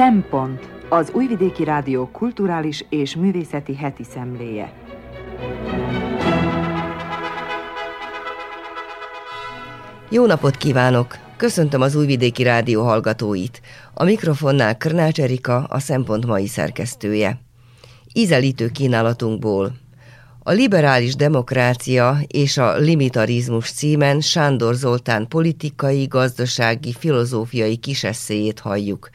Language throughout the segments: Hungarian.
Szempont az Újvidéki Rádió kulturális és művészeti heti szemléje. Jó napot kívánok! Köszöntöm az Újvidéki Rádió hallgatóit. A mikrofonnál Krnács Erika, a Szempont mai szerkesztője. Ízelítő kínálatunkból a liberális demokrácia és a limitarizmus címen Sándor Zoltán politikai, gazdasági, filozófiai kisesszéjét halljuk.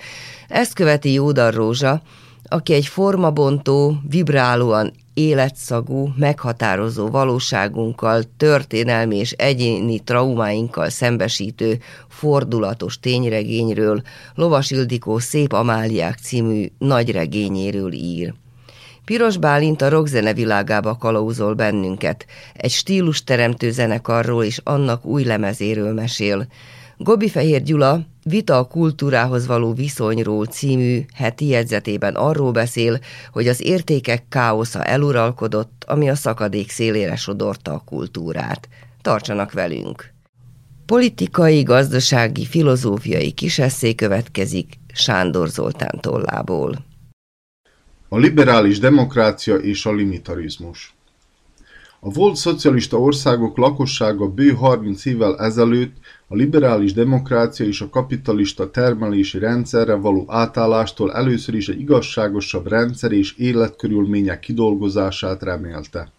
Ezt követi Jódar Rózsa, aki egy formabontó, vibrálóan életszagú, meghatározó valóságunkkal, történelmi és egyéni traumáinkkal szembesítő fordulatos tényregényről, Lovas Ildikó Szép Amáliák című nagyregényéről ír. Piros Bálint a rockzene világába kalauzol bennünket, egy stílus teremtő zenekarról és annak új lemezéről mesél. Gobi Fehér Gyula Vita a kultúrához való viszonyról című heti jegyzetében arról beszél, hogy az értékek káosza eluralkodott, ami a szakadék szélére sodorta a kultúrát. Tartsanak velünk! Politikai, gazdasági, filozófiai kisesszé következik Sándor Zoltán tollából. A liberális demokrácia és a limitarizmus A volt szocialista országok lakossága bő 30 évvel ezelőtt a liberális demokrácia és a kapitalista termelési rendszerre való átállástól először is egy igazságosabb rendszer és életkörülmények kidolgozását remélte.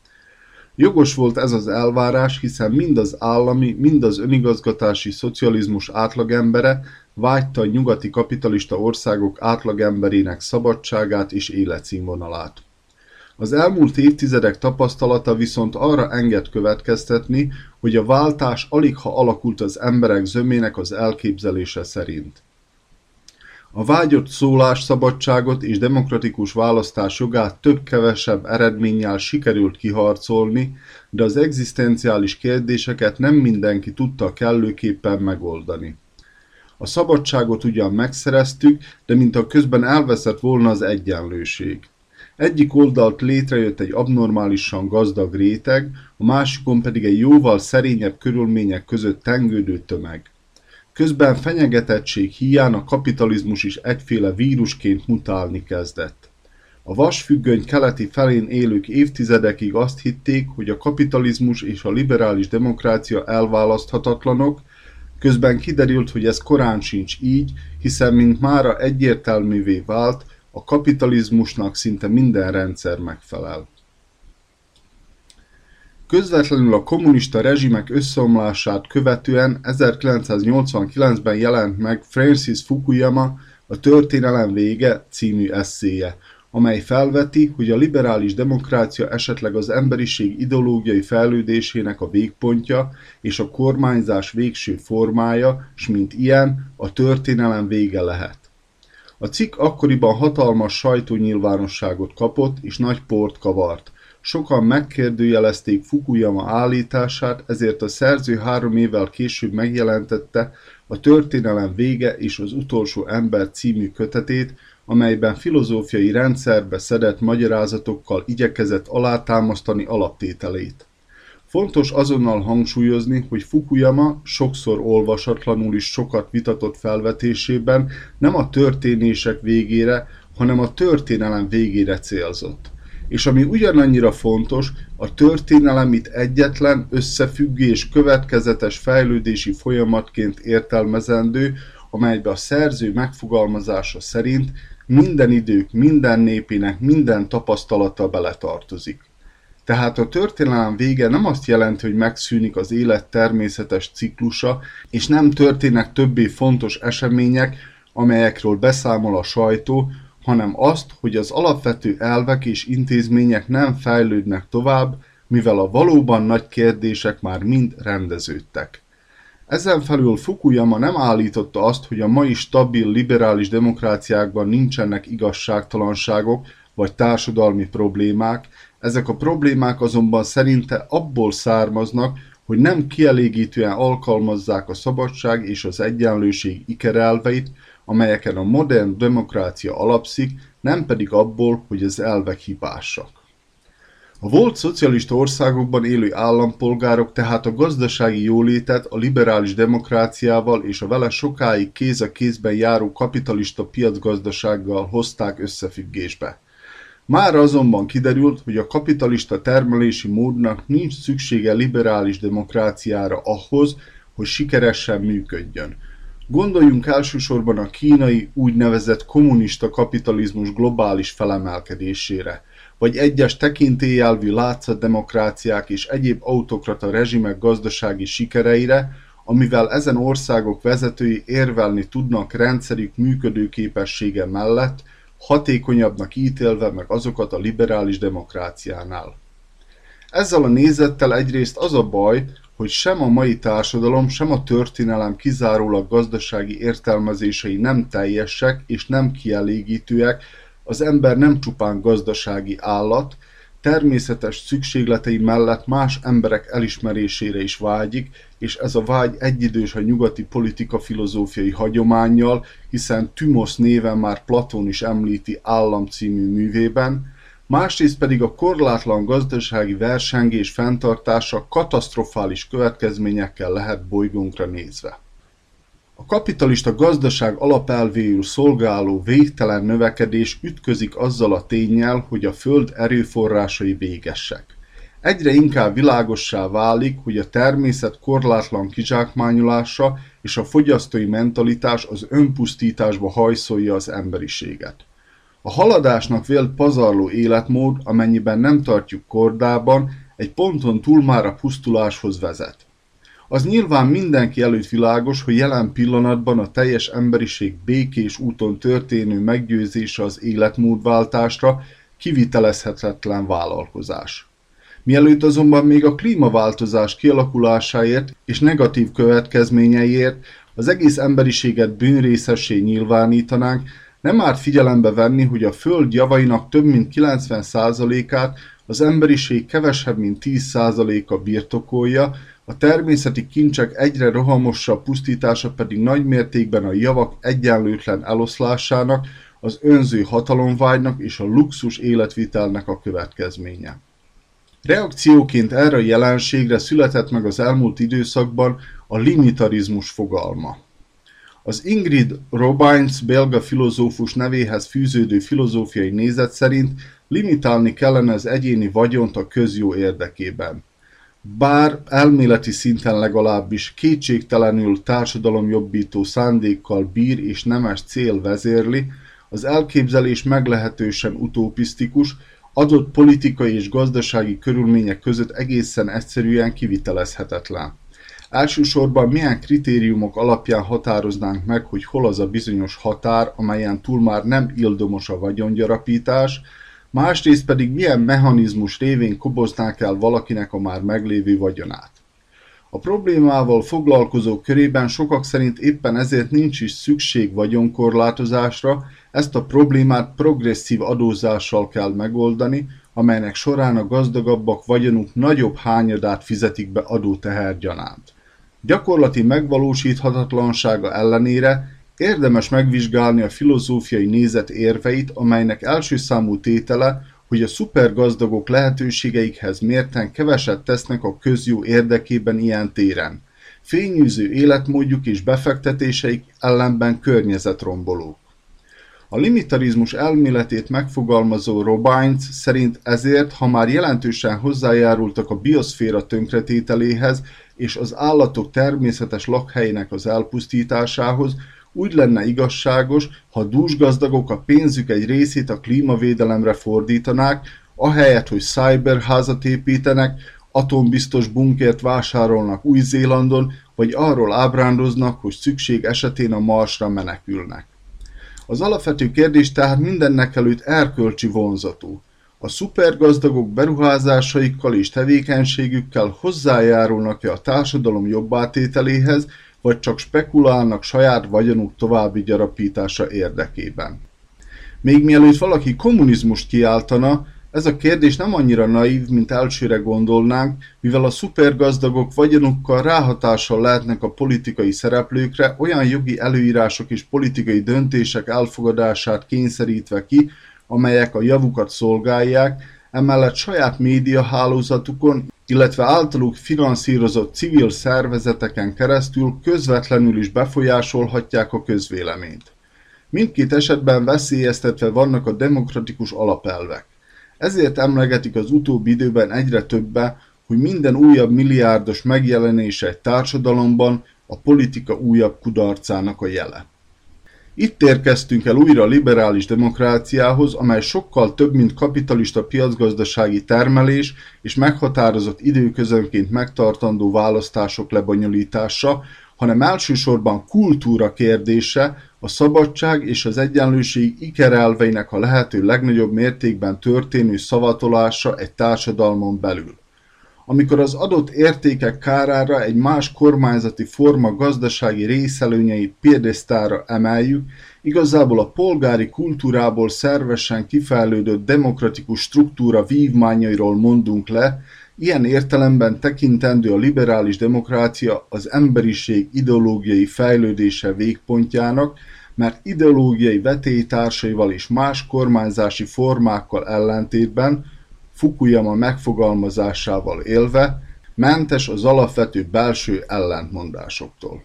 Jogos volt ez az elvárás, hiszen mind az állami, mind az önigazgatási szocializmus átlagembere vágyta a nyugati kapitalista országok átlagemberének szabadságát és életszínvonalát. Az elmúlt évtizedek tapasztalata viszont arra enged következtetni, hogy a váltás aligha alakult az emberek zömének az elképzelése szerint. A vágyott szólásszabadságot és demokratikus választás jogát több-kevesebb eredménnyel sikerült kiharcolni, de az egzisztenciális kérdéseket nem mindenki tudta kellőképpen megoldani. A szabadságot ugyan megszereztük, de mintha közben elveszett volna az egyenlőség. Egyik oldalt létrejött egy abnormálisan gazdag réteg, a másikon pedig egy jóval szerényebb körülmények között tengődő tömeg. Közben fenyegetettség hiány a kapitalizmus is egyféle vírusként mutálni kezdett. A vasfüggöny keleti felén élők évtizedekig azt hitték, hogy a kapitalizmus és a liberális demokrácia elválaszthatatlanok, közben kiderült, hogy ez korán sincs így, hiszen mint mára egyértelművé vált, a kapitalizmusnak szinte minden rendszer megfelel. Közvetlenül a kommunista rezsimek összeomlását követően 1989-ben jelent meg Francis Fukuyama a Történelem vége című eszéje, amely felveti, hogy a liberális demokrácia esetleg az emberiség ideológiai fejlődésének a végpontja és a kormányzás végső formája, s mint ilyen a történelem vége lehet. A cikk akkoriban hatalmas sajtónyilvánosságot kapott és nagy port kavart. Sokan megkérdőjelezték Fukuyama állítását, ezért a szerző három évvel később megjelentette a Történelem vége és az utolsó ember című kötetét, amelyben filozófiai rendszerbe szedett magyarázatokkal igyekezett alátámasztani alaptételét. Fontos azonnal hangsúlyozni, hogy Fukuyama sokszor olvasatlanul is sokat vitatott felvetésében nem a történések végére, hanem a történelem végére célzott. És ami ugyanannyira fontos, a történelem itt egyetlen, összefüggő és következetes fejlődési folyamatként értelmezendő, amelybe a szerző megfogalmazása szerint minden idők, minden népének, minden tapasztalata beletartozik. Tehát a történelem vége nem azt jelenti, hogy megszűnik az élet természetes ciklusa, és nem történnek többé fontos események, amelyekről beszámol a sajtó, hanem azt, hogy az alapvető elvek és intézmények nem fejlődnek tovább, mivel a valóban nagy kérdések már mind rendeződtek. Ezen felül Fukuyama nem állította azt, hogy a mai stabil liberális demokráciákban nincsenek igazságtalanságok vagy társadalmi problémák, ezek a problémák azonban szerinte abból származnak, hogy nem kielégítően alkalmazzák a szabadság és az egyenlőség ikerelveit, amelyeken a modern demokrácia alapszik, nem pedig abból, hogy az elvek hibásak. A volt szocialista országokban élő állampolgárok tehát a gazdasági jólétet a liberális demokráciával és a vele sokáig kéz a kézben járó kapitalista piacgazdasággal hozták összefüggésbe. Már azonban kiderült, hogy a kapitalista termelési módnak nincs szüksége liberális demokráciára ahhoz, hogy sikeresen működjön. Gondoljunk elsősorban a kínai úgynevezett kommunista kapitalizmus globális felemelkedésére, vagy egyes tekintélyelvű demokráciák és egyéb autokrata rezsimek gazdasági sikereire, amivel ezen országok vezetői érvelni tudnak rendszerük működőképessége mellett, hatékonyabbnak ítélve meg azokat a liberális demokráciánál. Ezzel a nézettel egyrészt az a baj, hogy sem a mai társadalom, sem a történelem kizárólag gazdasági értelmezései nem teljesek és nem kielégítőek, az ember nem csupán gazdasági állat, természetes szükségletei mellett más emberek elismerésére is vágyik, és ez a vágy egyidős a nyugati politika filozófiai hagyományjal, hiszen Tümosz néven már Platón is említi Állam című művében, másrészt pedig a korlátlan gazdasági versengés fenntartása katasztrofális következményekkel lehet bolygónkra nézve. A kapitalista gazdaság alapelvéül szolgáló végtelen növekedés ütközik azzal a tényel, hogy a föld erőforrásai végesek. Egyre inkább világossá válik, hogy a természet korlátlan kizsákmányolása és a fogyasztói mentalitás az önpusztításba hajszolja az emberiséget. A haladásnak vélt pazarló életmód, amennyiben nem tartjuk kordában, egy ponton túl már a pusztuláshoz vezet. Az nyilván mindenki előtt világos, hogy jelen pillanatban a teljes emberiség békés úton történő meggyőzése az életmódváltásra kivitelezhetetlen vállalkozás. Mielőtt azonban még a klímaváltozás kialakulásáért és negatív következményeiért az egész emberiséget bűnrészessé nyilvánítanánk, nem árt figyelembe venni, hogy a Föld javainak több mint 90%-át az emberiség kevesebb mint 10%-a birtokolja, a természeti kincsek egyre rohamosabb pusztítása pedig nagymértékben a javak egyenlőtlen eloszlásának, az önző hatalomvágynak és a luxus életvitelnek a következménye. Reakcióként erre a jelenségre született meg az elmúlt időszakban a limitarizmus fogalma. Az Ingrid Robbins belga filozófus nevéhez fűződő filozófiai nézet szerint limitálni kellene az egyéni vagyont a közjó érdekében. Bár elméleti szinten legalábbis kétségtelenül társadalomjobbító szándékkal bír és nemes cél vezérli, az elképzelés meglehetősen utopisztikus, adott politikai és gazdasági körülmények között egészen egyszerűen kivitelezhetetlen. Elsősorban milyen kritériumok alapján határoznánk meg, hogy hol az a bizonyos határ, amelyen túl már nem ildomos a vagyongyarapítás, másrészt pedig milyen mechanizmus révén koboznák el valakinek a már meglévő vagyonát. A problémával foglalkozó körében sokak szerint éppen ezért nincs is szükség vagyonkorlátozásra, ezt a problémát progresszív adózással kell megoldani, amelynek során a gazdagabbak vagyonuk nagyobb hányadát fizetik be adóteher gyanánt. Gyakorlati megvalósíthatatlansága ellenére Érdemes megvizsgálni a filozófiai nézet érveit, amelynek első számú tétele, hogy a szupergazdagok lehetőségeikhez mérten keveset tesznek a közjó érdekében ilyen téren. Fényűző életmódjuk és befektetéseik ellenben környezetrombolók. A limitarizmus elméletét megfogalmazó Robbins szerint ezért, ha már jelentősen hozzájárultak a bioszféra tönkretételéhez és az állatok természetes lakhelyének az elpusztításához, úgy lenne igazságos, ha dúsgazdagok a pénzük egy részét a klímavédelemre fordítanák, ahelyett, hogy cyberházat építenek, atombiztos bunkert vásárolnak Új-Zélandon, vagy arról ábrándoznak, hogy szükség esetén a Marsra menekülnek. Az alapvető kérdés tehát mindennek előtt erkölcsi vonzatú. A szupergazdagok beruházásaikkal és tevékenységükkel hozzájárulnak-e a társadalom jobbátételéhez, vagy csak spekulálnak saját vagyonuk további gyarapítása érdekében. Még mielőtt valaki kommunizmust kiáltana, ez a kérdés nem annyira naív, mint elsőre gondolnánk, mivel a szupergazdagok vagyonukkal ráhatással lehetnek a politikai szereplőkre, olyan jogi előírások és politikai döntések elfogadását kényszerítve ki, amelyek a javukat szolgálják, emellett saját médiahálózatukon, illetve általuk finanszírozott civil szervezeteken keresztül közvetlenül is befolyásolhatják a közvéleményt. Mindkét esetben veszélyeztetve vannak a demokratikus alapelvek. Ezért emlegetik az utóbbi időben egyre többe, hogy minden újabb milliárdos megjelenése egy társadalomban a politika újabb kudarcának a jele. Itt érkeztünk el újra a liberális demokráciához, amely sokkal több, mint kapitalista piacgazdasági termelés és meghatározott időközönként megtartandó választások lebonyolítása, hanem elsősorban kultúra kérdése, a szabadság és az egyenlőség ikerelveinek a lehető legnagyobb mértékben történő szavatolása egy társadalmon belül. Amikor az adott értékek kárára egy más kormányzati forma gazdasági részelőnyeit piedesztára emeljük, igazából a polgári kultúrából szervesen kifejlődött demokratikus struktúra vívmányairól mondunk le, Ilyen értelemben tekintendő a liberális demokrácia az emberiség ideológiai fejlődése végpontjának, mert ideológiai vetélytársaival és más kormányzási formákkal ellentétben, Fukuyama megfogalmazásával élve, mentes az alapvető belső ellentmondásoktól.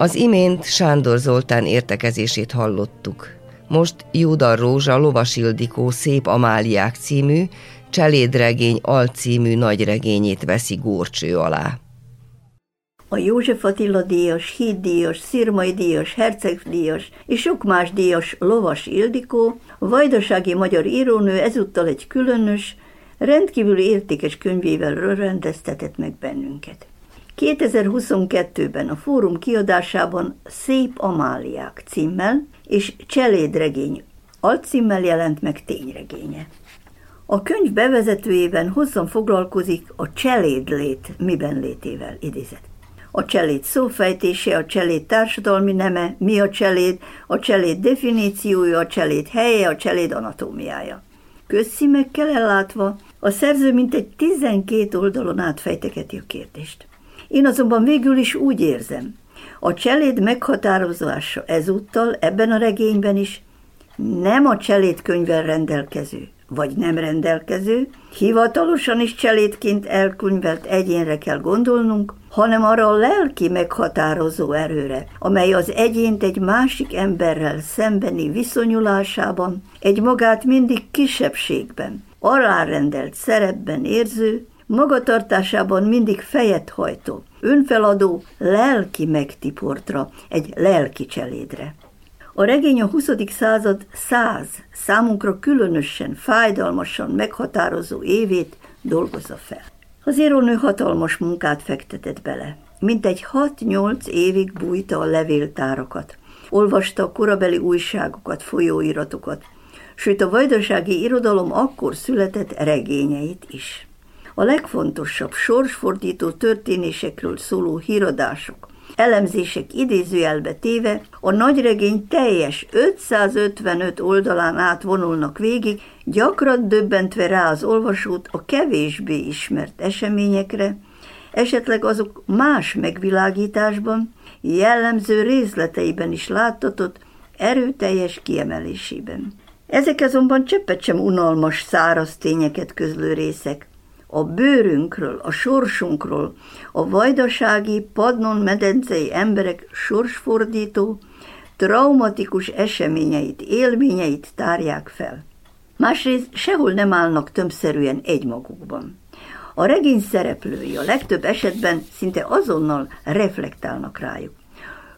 Az imént Sándor Zoltán értekezését hallottuk. Most Júda Rózsa Lovasildikó Szép Amáliák című, Cselédregény alcímű nagyregényét veszi górcső alá. A József Attila díjas, híddíjas, szirmai díjas, hercegdíjas és sok más díjas Lovas Ildikó, vajdasági magyar írónő ezúttal egy különös, rendkívül értékes könyvével rendeztetett meg bennünket. 2022-ben a fórum kiadásában Szép Amáliák címmel és Cselédregény alcímmel jelent meg tényregénye. A könyv bevezetőjében hosszan foglalkozik a cselédlét miben létével idézett. A cseléd szófejtése, a cseléd társadalmi neme, mi a cseléd, a cseléd definíciója, a cseléd helye, a cseléd anatómiája. Közszímekkel ellátva a szerző mintegy 12 oldalon átfejteketi a kérdést. Én azonban végül is úgy érzem, a cseléd meghatározása ezúttal ebben a regényben is nem a cseléd könyvvel rendelkező, vagy nem rendelkező, hivatalosan is cselédként elkönyvelt egyénre kell gondolnunk, hanem arra a lelki meghatározó erőre, amely az egyént egy másik emberrel szembeni viszonyulásában, egy magát mindig kisebbségben, alárendelt szerepben érző, magatartásában mindig fejet hajtó, önfeladó lelki megtiportra, egy lelki cselédre. A regény a 20. század száz, számunkra különösen, fájdalmasan meghatározó évét dolgozza fel. Az írónő hatalmas munkát fektetett bele. Mintegy 6-8 évig bújta a levéltárakat. Olvasta a korabeli újságokat, folyóiratokat, sőt a vajdasági irodalom akkor született regényeit is a legfontosabb sorsfordító történésekről szóló híradások, elemzések idézőjelbe téve a nagyregény teljes 555 oldalán át vonulnak végig, gyakran döbbentve rá az olvasót a kevésbé ismert eseményekre, esetleg azok más megvilágításban, jellemző részleteiben is láttatott erőteljes kiemelésében. Ezek azonban cseppet sem unalmas, száraz tényeket közlő részek, a bőrünkről, a sorsunkról, a vajdasági padnon medencei emberek sorsfordító, traumatikus eseményeit, élményeit tárják fel. Másrészt sehol nem állnak tömbszerűen egymagukban. A regény szereplői a legtöbb esetben szinte azonnal reflektálnak rájuk.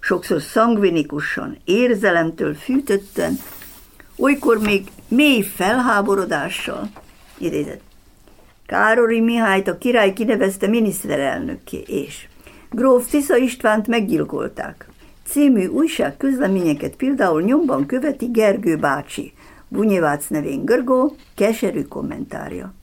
Sokszor szangvinikusan, érzelemtől fűtötten, olykor még mély felháborodással, idézett, Károly Mihályt a király kinevezte miniszterelnökké, és Gróf Tisza Istvánt meggyilkolták. Című újság közleményeket például nyomban követi Gergő bácsi, Bunyevác nevén Görgó, keserű kommentárja.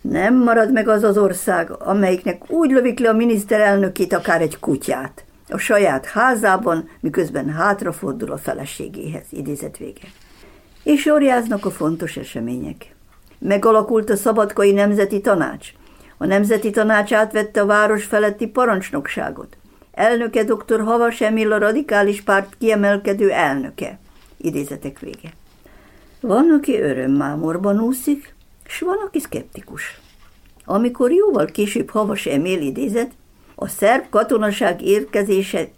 Nem marad meg az az ország, amelyiknek úgy lövik le a miniszterelnökét, akár egy kutyát. A saját házában, miközben hátrafordul a feleségéhez, idézet vége. És sorjáznak a fontos események. Megalakult a Szabadkai Nemzeti Tanács. A Nemzeti Tanács átvette a város feletti parancsnokságot. Elnöke dr. Havas Emil a radikális párt kiemelkedő elnöke. Idézetek vége. Van, aki örömmámorban úszik, s van, aki szkeptikus. Amikor jóval később Havas Emil idézett, a szerb katonaság érkezése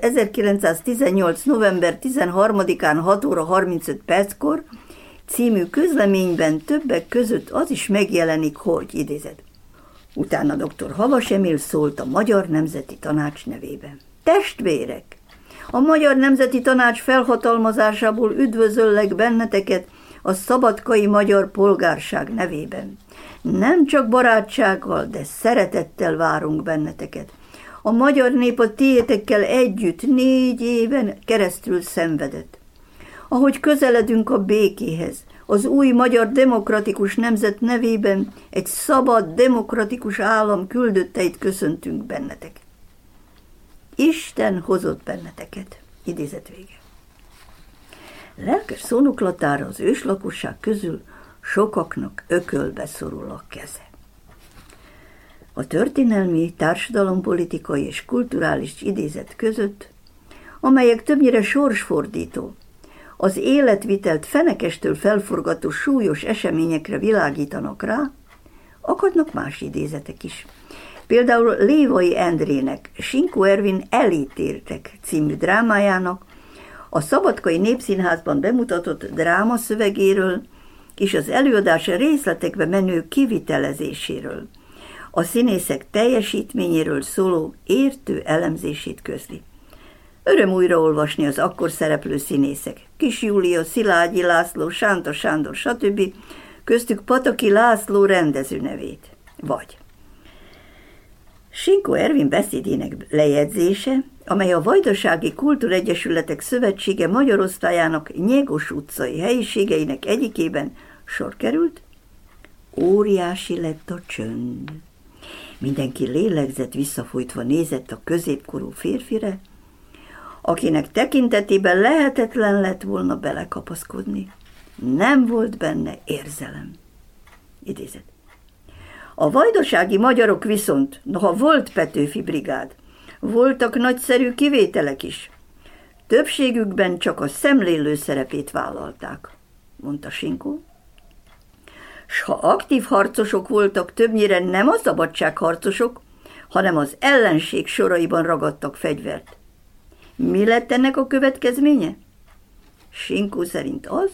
1918. november 13-án 6 óra 35 perckor című közleményben többek között az is megjelenik, hogy idézett. Utána dr. Havas Emil szólt a Magyar Nemzeti Tanács nevében. Testvérek! A Magyar Nemzeti Tanács felhatalmazásából üdvözöllek benneteket a szabadkai magyar polgárság nevében. Nem csak barátsággal, de szeretettel várunk benneteket. A magyar nép a tiétekkel együtt négy éven keresztül szenvedett. Ahogy közeledünk a békéhez, az új magyar demokratikus nemzet nevében egy szabad, demokratikus állam küldötteit köszöntünk bennetek. Isten hozott benneteket. Idézet vége. Lelkes szónoklatára az őslakosság közül sokaknak ökölbe szorul a keze. A történelmi, társadalompolitikai és kulturális idézet között, amelyek többnyire sorsfordító, az életvitelt fenekestől felforgató súlyos eseményekre világítanak rá, akadnak más idézetek is. Például Lévai Endrének Sinkó Ervin Elítéltek című drámájának a Szabadkai Népszínházban bemutatott dráma szövegéről és az előadás részletekbe menő kivitelezéséről, a színészek teljesítményéről szóló értő elemzését közli. Öröm újra olvasni az akkor szereplő színészek. Kis Júlia, Szilágyi László, Sánta Sándor, stb. Köztük Pataki László rendező nevét. Vagy Sinko Ervin beszédének lejegyzése, amely a Vajdasági Kultúregyesületek Szövetsége Magyarosztályának Nyegos utcai helyiségeinek egyikében sor került, óriási lett a csönd. Mindenki lélegzett visszafolytva nézett a középkorú férfire, akinek tekintetében lehetetlen lett volna belekapaszkodni. Nem volt benne érzelem. Idézet. A vajdasági magyarok viszont, noha volt Petőfi brigád, voltak nagyszerű kivételek is. Többségükben csak a szemlélő szerepét vállalták, mondta Sinkó. S ha aktív harcosok voltak, többnyire nem a szabadságharcosok, hanem az ellenség soraiban ragadtak fegyvert. Mi lett ennek a következménye? Sinkó szerint az,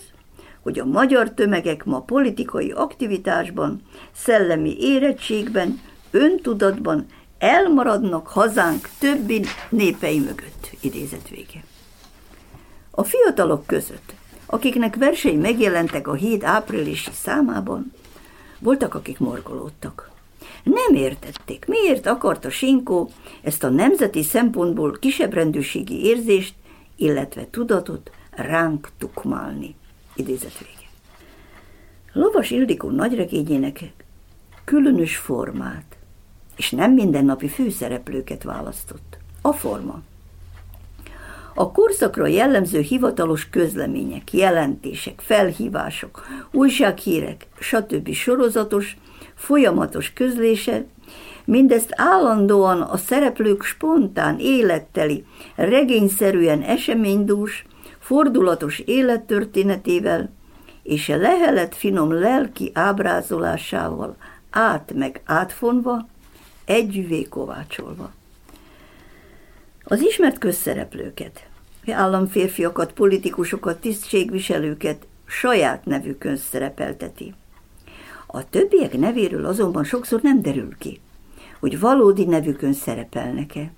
hogy a magyar tömegek ma politikai aktivitásban, szellemi érettségben, öntudatban elmaradnak hazánk többi népei mögött, idézet vége. A fiatalok között, akiknek versei megjelentek a híd áprilisi számában, voltak, akik morgolódtak. Nem értették, miért akarta Sinkó ezt a nemzeti szempontból kisebbrendűségi érzést, illetve tudatot ránk tukmálni. Idézet vége. Lovas Ildikó nagyregényének különös formát, és nem mindennapi főszereplőket választott. A forma. A korszakra jellemző hivatalos közlemények, jelentések, felhívások, újsághírek, stb. sorozatos, folyamatos közlése, mindezt állandóan a szereplők spontán, életteli, regényszerűen eseménydús, fordulatos élettörténetével és a lehelet finom lelki ábrázolásával át meg átfonva, együvé kovácsolva. Az ismert közszereplőket, államférfiakat, politikusokat, tisztségviselőket saját nevükön szerepelteti. A többiek nevéről azonban sokszor nem derül ki, hogy valódi nevükön szerepelnek-e.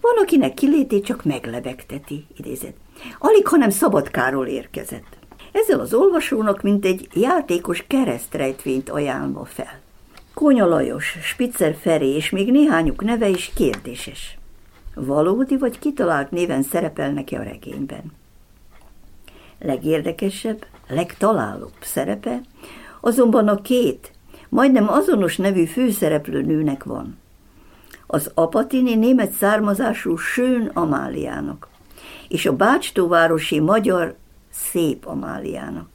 Van, akinek kilétét csak meglebegteti, idézett. Alig, hanem Szabadkáról érkezett. Ezzel az olvasónak mint egy játékos keresztrejtvényt ajánlva fel. Kónya Lajos, Spitzer Feri és még néhányuk neve is kérdéses. Valódi vagy kitalált néven szerepelnek-e a regényben? Legérdekesebb, legtalálóbb szerepe azonban a két, majdnem azonos nevű főszereplő nőnek van. Az apatini német származású Sőn Amáliának, és a Bácstóvárosi magyar Szép Amáliának.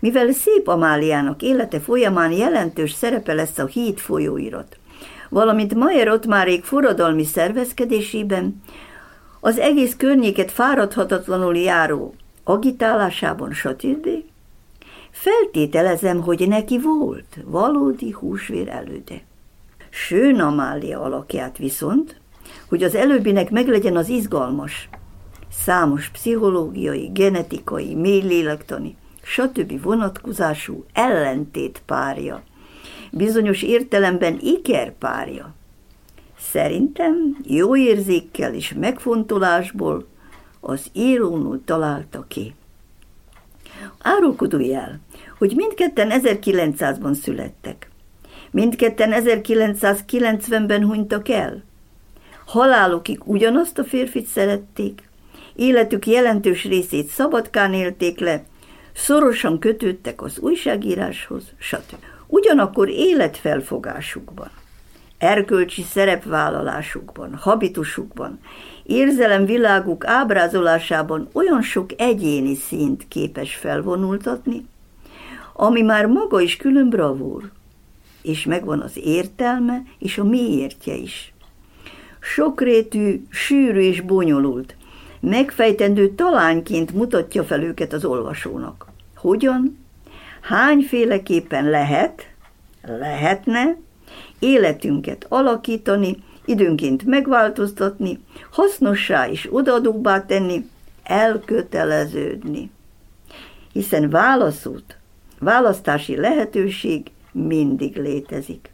Mivel Szép Amáliának élete folyamán jelentős szerepe lesz a híd folyóirat, valamint Mayer Ottmárék forradalmi szervezkedésében, az egész környéket fáradhatatlanul járó agitálásában, stb. Feltételezem, hogy neki volt valódi húsvér előde. Sőn Amália alakját viszont, hogy az előbbinek meglegyen az izgalmas, számos pszichológiai, genetikai, mélylélektani, stb. vonatkozású ellentét párja, bizonyos értelemben ikerpárja. Szerintem jó érzékkel és megfontolásból az írónul találta ki. Árulkodó jel, hogy mindketten 1900-ban születtek. Mindketten 1990-ben hunytak el. Halálukig ugyanazt a férfit szerették, életük jelentős részét szabadkán élték le, szorosan kötődtek az újságíráshoz, stb. Ugyanakkor életfelfogásukban, erkölcsi szerepvállalásukban, habitusukban, érzelemviláguk ábrázolásában olyan sok egyéni szint képes felvonultatni, ami már maga is külön bravúr, és megvan az értelme és a miértje is. Sokrétű, sűrű és bonyolult, megfejtendő talányként mutatja fel őket az olvasónak. Hogyan? Hányféleképpen lehet, lehetne életünket alakítani, időnként megváltoztatni, hasznossá és odaadóbbá tenni, elköteleződni. Hiszen válaszút, választási lehetőség mindig létezik.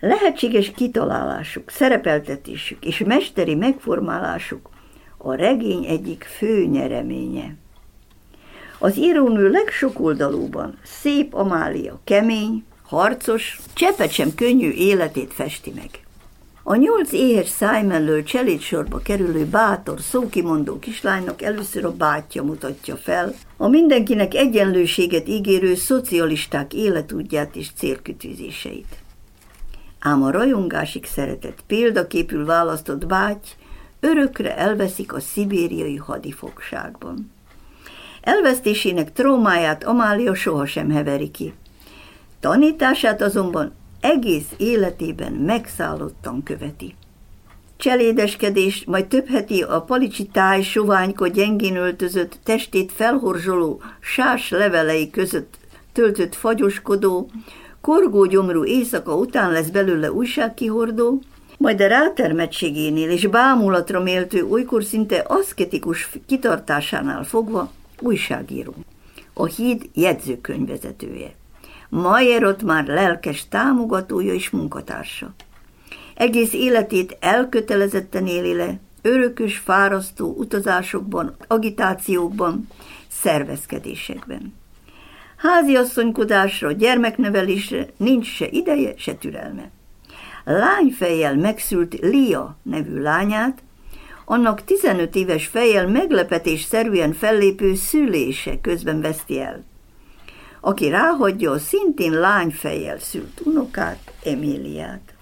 Lehetséges kitalálásuk, szerepeltetésük és mesteri megformálásuk a regény egyik fő nyereménye. Az írónő legsokoldalúban szép Amália kemény, harcos, cseppet sem könnyű életét festi meg. A nyolc éhes szájmellől cselédsorba kerülő bátor, szókimondó kislánynak először a bátyja mutatja fel a mindenkinek egyenlőséget ígérő szocialisták életútját és célkütőzéseit. Ám a rajongásig szeretett példaképül választott báty örökre elveszik a szibériai hadifogságban. Elvesztésének traumáját Amália sohasem heveri ki. Tanítását azonban egész életében megszállottan követi. Cselédeskedés, majd több heti a palicsi táj soványko gyengén öltözött, testét felhorzsoló sás levelei között töltött fagyoskodó, korgógyomrú éjszaka után lesz belőle újságkihordó, majd a rátermettségénél és bámulatra méltő olykor szinte aszketikus kitartásánál fogva újságíró. A híd jegyzőkönyvezetője. Mayer ott már lelkes támogatója és munkatársa. Egész életét elkötelezetten éli le, örökös, fárasztó utazásokban, agitációkban, szervezkedésekben. Háziasszonykodásra, gyermeknevelésre nincs se ideje, se türelme. Lányfejjel megszült Lia nevű lányát, annak 15 éves fejjel meglepetésszerűen fellépő szülése közben veszti el aki ráhagyja a szintén lányfejjel szült unokát, Emíliát.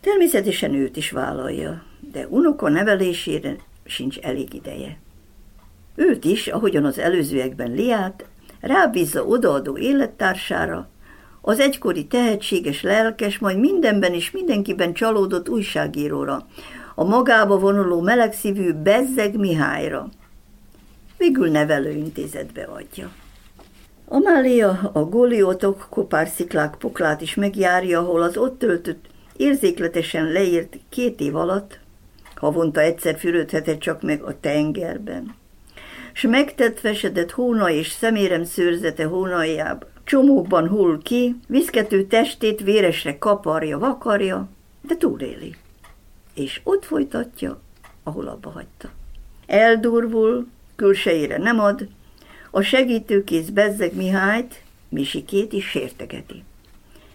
Természetesen őt is vállalja, de unoka nevelésére sincs elég ideje. Őt is, ahogyan az előzőekben Liát, rábízza odaadó élettársára, az egykori tehetséges, lelkes, majd mindenben és mindenkiben csalódott újságíróra, a magába vonuló melegszívű Bezzeg Mihályra. Végül nevelőintézetbe adja. Amália a góliótok kopársziklák poklát is megjárja, ahol az ott töltött, érzékletesen leírt két év alatt, havonta egyszer fürödhetett csak meg a tengerben. S megtetvesedett hóna és szemérem szőrzete hónaljába, csomókban hull ki, viszkető testét véresre kaparja, vakarja, de túléli. És ott folytatja, ahol abba hagyta. Eldurvul, külsejére nem ad, a segítőkész Bezzeg Mihályt, Misikét is sértegeti.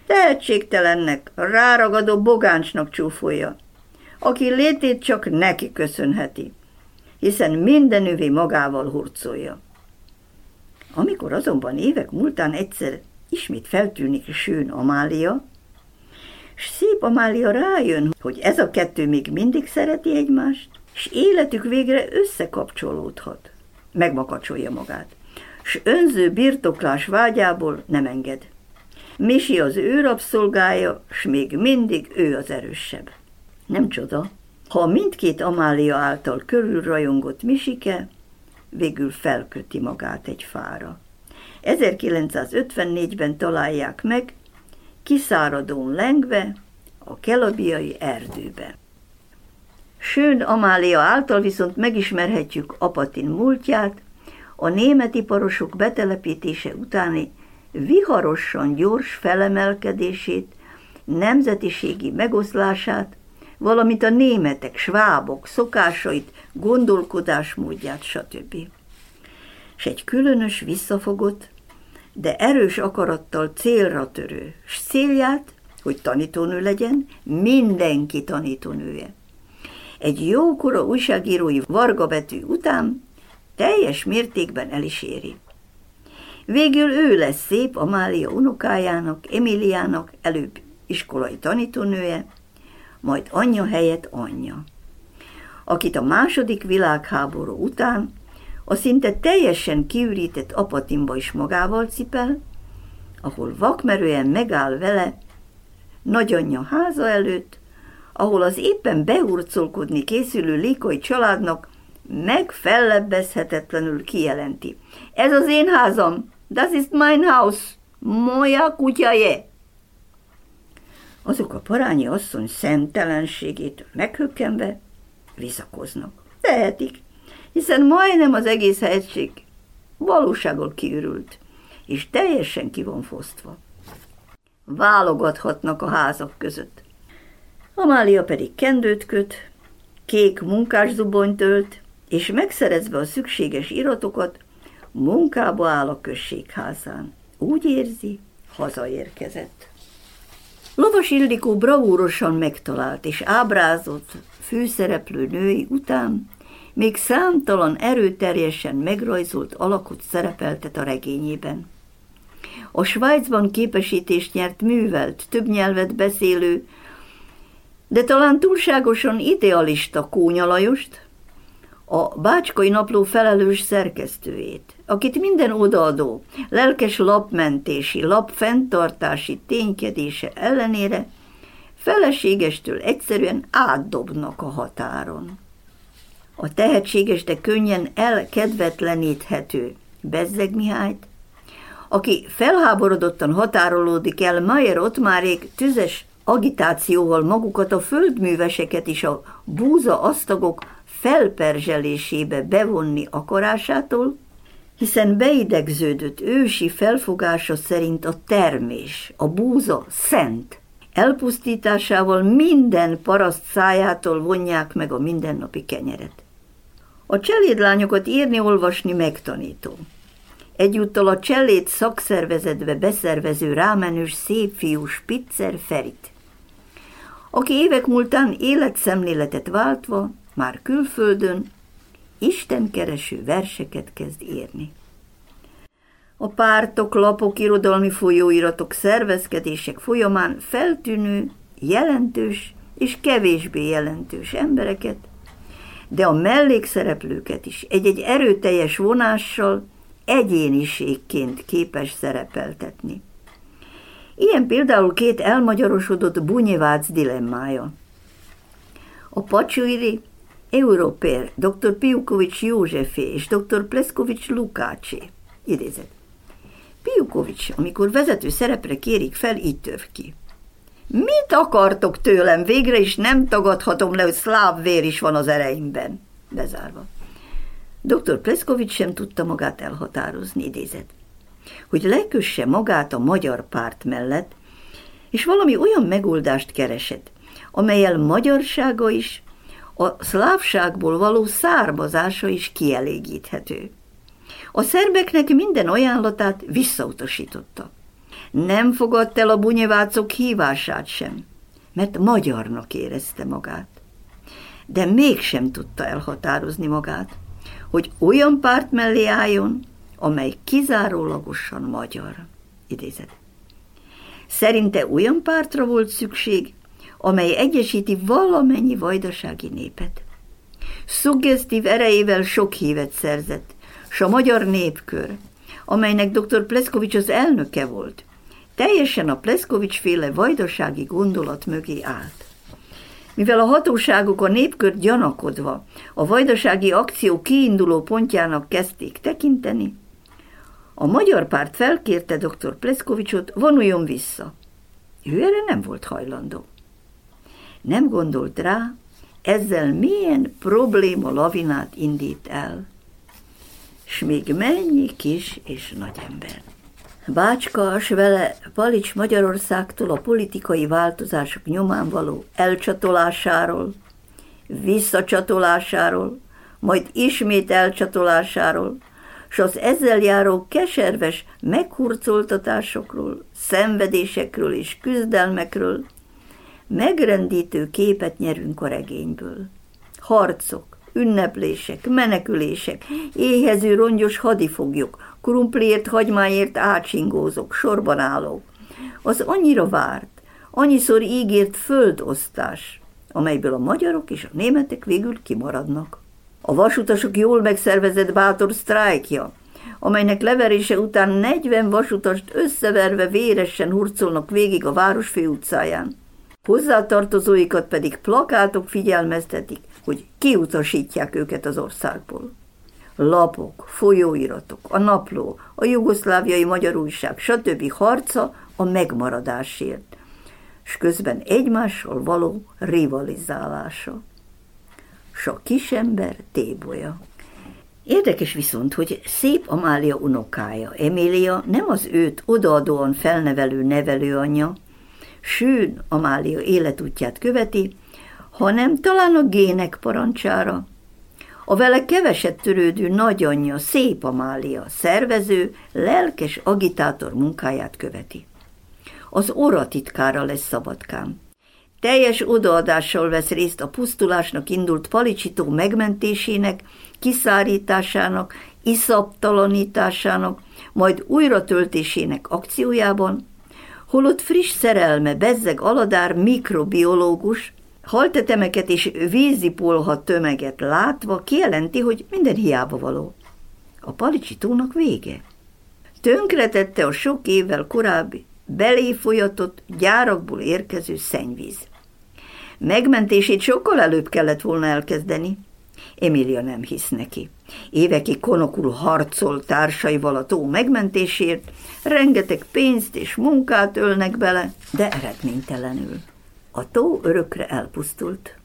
Tehetségtelennek, ráragadó bogáncsnak csúfolja, aki létét csak neki köszönheti, hiszen minden övé magával hurcolja. Amikor azonban évek múltán egyszer ismét feltűnik Sőn Amália, és szép Amália rájön, hogy ez a kettő még mindig szereti egymást, és életük végre összekapcsolódhat. Megmakacsolja magát, s önző birtoklás vágyából nem enged. Misi az ő rabszolgája, s még mindig ő az erősebb. Nem csoda, ha mindkét Amália által körülrajongott Misike végül felköti magát egy fára. 1954-ben találják meg, kiszáradón lengve, a kelabiai erdőbe. Sőn Amália által viszont megismerhetjük Apatin múltját, a német iparosok betelepítése utáni viharosan gyors felemelkedését, nemzetiségi megoszlását, valamint a németek, svábok szokásait, gondolkodásmódját, stb. És egy különös, visszafogott, de erős akarattal célra törő, s célját, hogy tanítónő legyen, mindenki tanítónője. Egy jókora újságírói vargabetű után teljes mértékben el is éri. Végül ő lesz szép Amália unokájának, Emiliának előbb iskolai tanítónője, majd anyja helyett anyja, akit a második világháború után a szinte teljesen kiürített apatimba is magával cipel, ahol vakmerően megáll vele nagyanyja háza előtt, ahol az éppen behurcolkodni készülő lékai családnak megfellebbezhetetlenül kijelenti. Ez az én házam, das ist mein Haus, moja kutyaje. Azok a parányi asszony szemtelenségét meghökkenve visszakoznak. Tehetik, hiszen majdnem az egész hegység valóságol kiürült, és teljesen ki van fosztva. Válogathatnak a házak között. Amália pedig kendőt köt, kék munkászubonyt ölt, és megszerezve a szükséges iratokat, munkába áll a községházán. Úgy érzi, hazaérkezett. Lovas Ildikó bravúrosan megtalált és ábrázott főszereplő női után még számtalan erőterjesen megrajzolt alakot szerepeltet a regényében. A Svájcban képesítést nyert művelt, több nyelvet beszélő, de talán túlságosan idealista Kónya Lajost, a Bácskai Napló felelős szerkesztőjét, akit minden odaadó, lelkes lapmentési, lapfenntartási ténykedése ellenére feleségestől egyszerűen átdobnak a határon. A tehetséges, de könnyen elkedvetleníthető Bezzeg Mihályt, aki felháborodottan határolódik el Mayer Ottmárék tüzes agitációval magukat a földműveseket is a búza asztagok felperzselésébe bevonni akarásától, hiszen beidegződött ősi felfogása szerint a termés, a búza szent. Elpusztításával minden paraszt szájától vonják meg a mindennapi kenyeret. A cselédlányokat írni-olvasni megtanító. Egyúttal a cselét szakszervezetbe beszervező rámenős szép fiú Spitzer Ferit, aki évek múltán életszemléletet váltva már külföldön istenkereső verseket kezd írni. A pártok, lapok, irodalmi folyóiratok, szervezkedések folyamán feltűnő, jelentős és kevésbé jelentős embereket, de a mellékszereplőket is egy-egy erőteljes vonással egyéniségként képes szerepeltetni. Ilyen például két elmagyarosodott Bunyevác dilemmája. A Pacsuiri Európér, dr. Piukovics Józsefé és dr. Pleskovics Lukácsé. Idézet. Piukovics, amikor vezető szerepre kérik fel, így töv ki. Mit akartok tőlem? Végre is nem tagadhatom le, hogy szláv vér is van az ereimben. Bezárva. Dr. Pleskovics sem tudta magát elhatározni, idézet. Hogy lekösse magát a magyar párt mellett, és valami olyan megoldást keresett, amelyel magyarsága is, a szlávságból való származása is kielégíthető. A szerbeknek minden ajánlatát visszautasította. Nem fogadta el a bunyevácok hívását sem, mert magyarnak érezte magát. De mégsem tudta elhatározni magát, hogy olyan párt mellé álljon, amely kizárólagosan magyar. Idézet. Szerinte olyan pártra volt szükség, amely egyesíti valamennyi vajdasági népet. Szuggesztív erejével sok hívet szerzett, s a magyar népkör, amelynek dr. Pleszkovics az elnöke volt, teljesen a Pleszkovics féle vajdasági gondolat mögé állt. Mivel a hatóságok a népkört gyanakodva a vajdasági akció kiinduló pontjának kezdték tekinteni, a magyar párt felkérte dr. Pleszkovicsot, vonuljon vissza. Ő erre nem volt hajlandó. Nem gondolt rá, ezzel milyen probléma lavinát indít el. S még mennyi kis és nagy ember. Bácska s vele Palics Magyarországtól a politikai változások nyomán való elcsatolásáról, visszacsatolásáról, majd ismét elcsatolásáról, s az ezzel járó keserves meghurcoltatásokról, szenvedésekről és küzdelmekről megrendítő képet nyerünk a regényből. Harcok, ünneplések, menekülések, éhező rongyos hadifoglyok, krumpliért, hagymáért átsingózok, sorban állók. Az annyira várt, annyiszor ígért földosztás, amelyből a magyarok és a németek végül kimaradnak. A vasutasok jól megszervezett bátor sztrájkja, amelynek leverése után 40 vasutast összeverve véresen hurcolnak végig a város főutcáján. Hozzátartozóikat pedig plakátok figyelmeztetik, hogy kiutasítják őket az országból. Lapok, folyóiratok, a napló, a jugoszláviai magyar újság, stb. harca a megmaradásért, és közben egymással való rivalizálása. S a kisember tébolya. Érdekes viszont, hogy szép Amália unokája, Emília nem az őt odaadóan felnevelő nevelőanyja, sűn Amália életútját követi, hanem talán a gének parancsára. A vele keveset törődő nagyanyja, szép Amália, szervező, lelkes agitátor munkáját követi. Az oratitkára lesz szabadkám. Teljes odaadással vesz részt a pusztulásnak indult palicsító megmentésének, kiszárításának, iszaptalanításának, majd újratöltésének akciójában, holott friss szerelme Bezzeg Aladár mikrobiológus, haltetemeket és vízipolha tömeget látva kijelenti, hogy minden hiába való. A palicsitónak vége. Tönkretette a sok évvel korábbi belé folyatott, gyárakból érkező szennyvíz. Megmentését sokkal előbb kellett volna elkezdeni. Emília nem hisz neki. Évekig konokul harcol társaival a tó megmentésért, rengeteg pénzt és munkát ölnek bele, de eredménytelenül. A tó örökre elpusztult.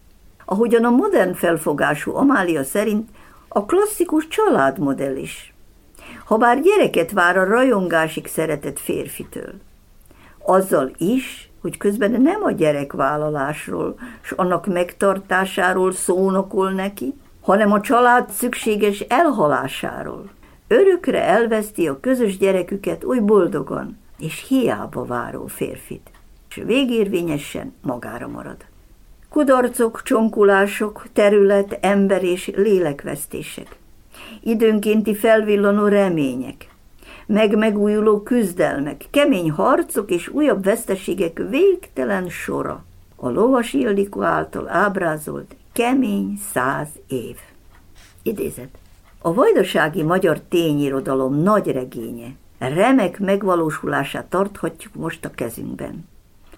Ahogyan a modern felfogású Amália szerint a klasszikus családmodell is. Habár gyereket vár a rajongásig szeretett férfitől. Azzal is, hogy közben nem a gyerekvállalásról s annak megtartásáról szónokol neki, hanem a család szükséges elhalásáról. Örökre elveszti a közös gyereküket oly boldogan és hiába váró férfit, és végérvényesen magára marad. Kudarcok, csonkulások, terület, ember és lélekvesztések. Időnkénti felvillanó remények, meg megújuló küzdelmek, kemény harcok és újabb veszteségek végtelen sora. A lovas Ildikó által ábrázolt kemény száz év. Idézet. A vajdasági magyar tényirodalom nagy regénye, remek megvalósulását tarthatjuk most a kezünkben.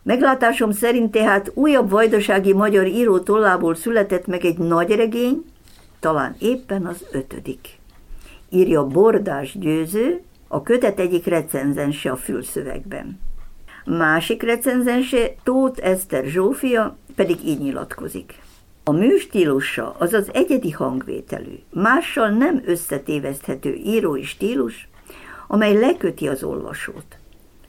Meglátásom szerint tehát újabb vajdasági magyar író tollából született meg egy nagy regény, talán éppen az ötödik. Írja Bordás Győző, a kötet egyik recenzense a fülszövegben. Másik recenzense Tóth Eszter Zsófia pedig így nyilatkozik. A műstílusa, azaz egyedi hangvételű, mással nem összetéveszthető írói stílus, amely leköti az olvasót.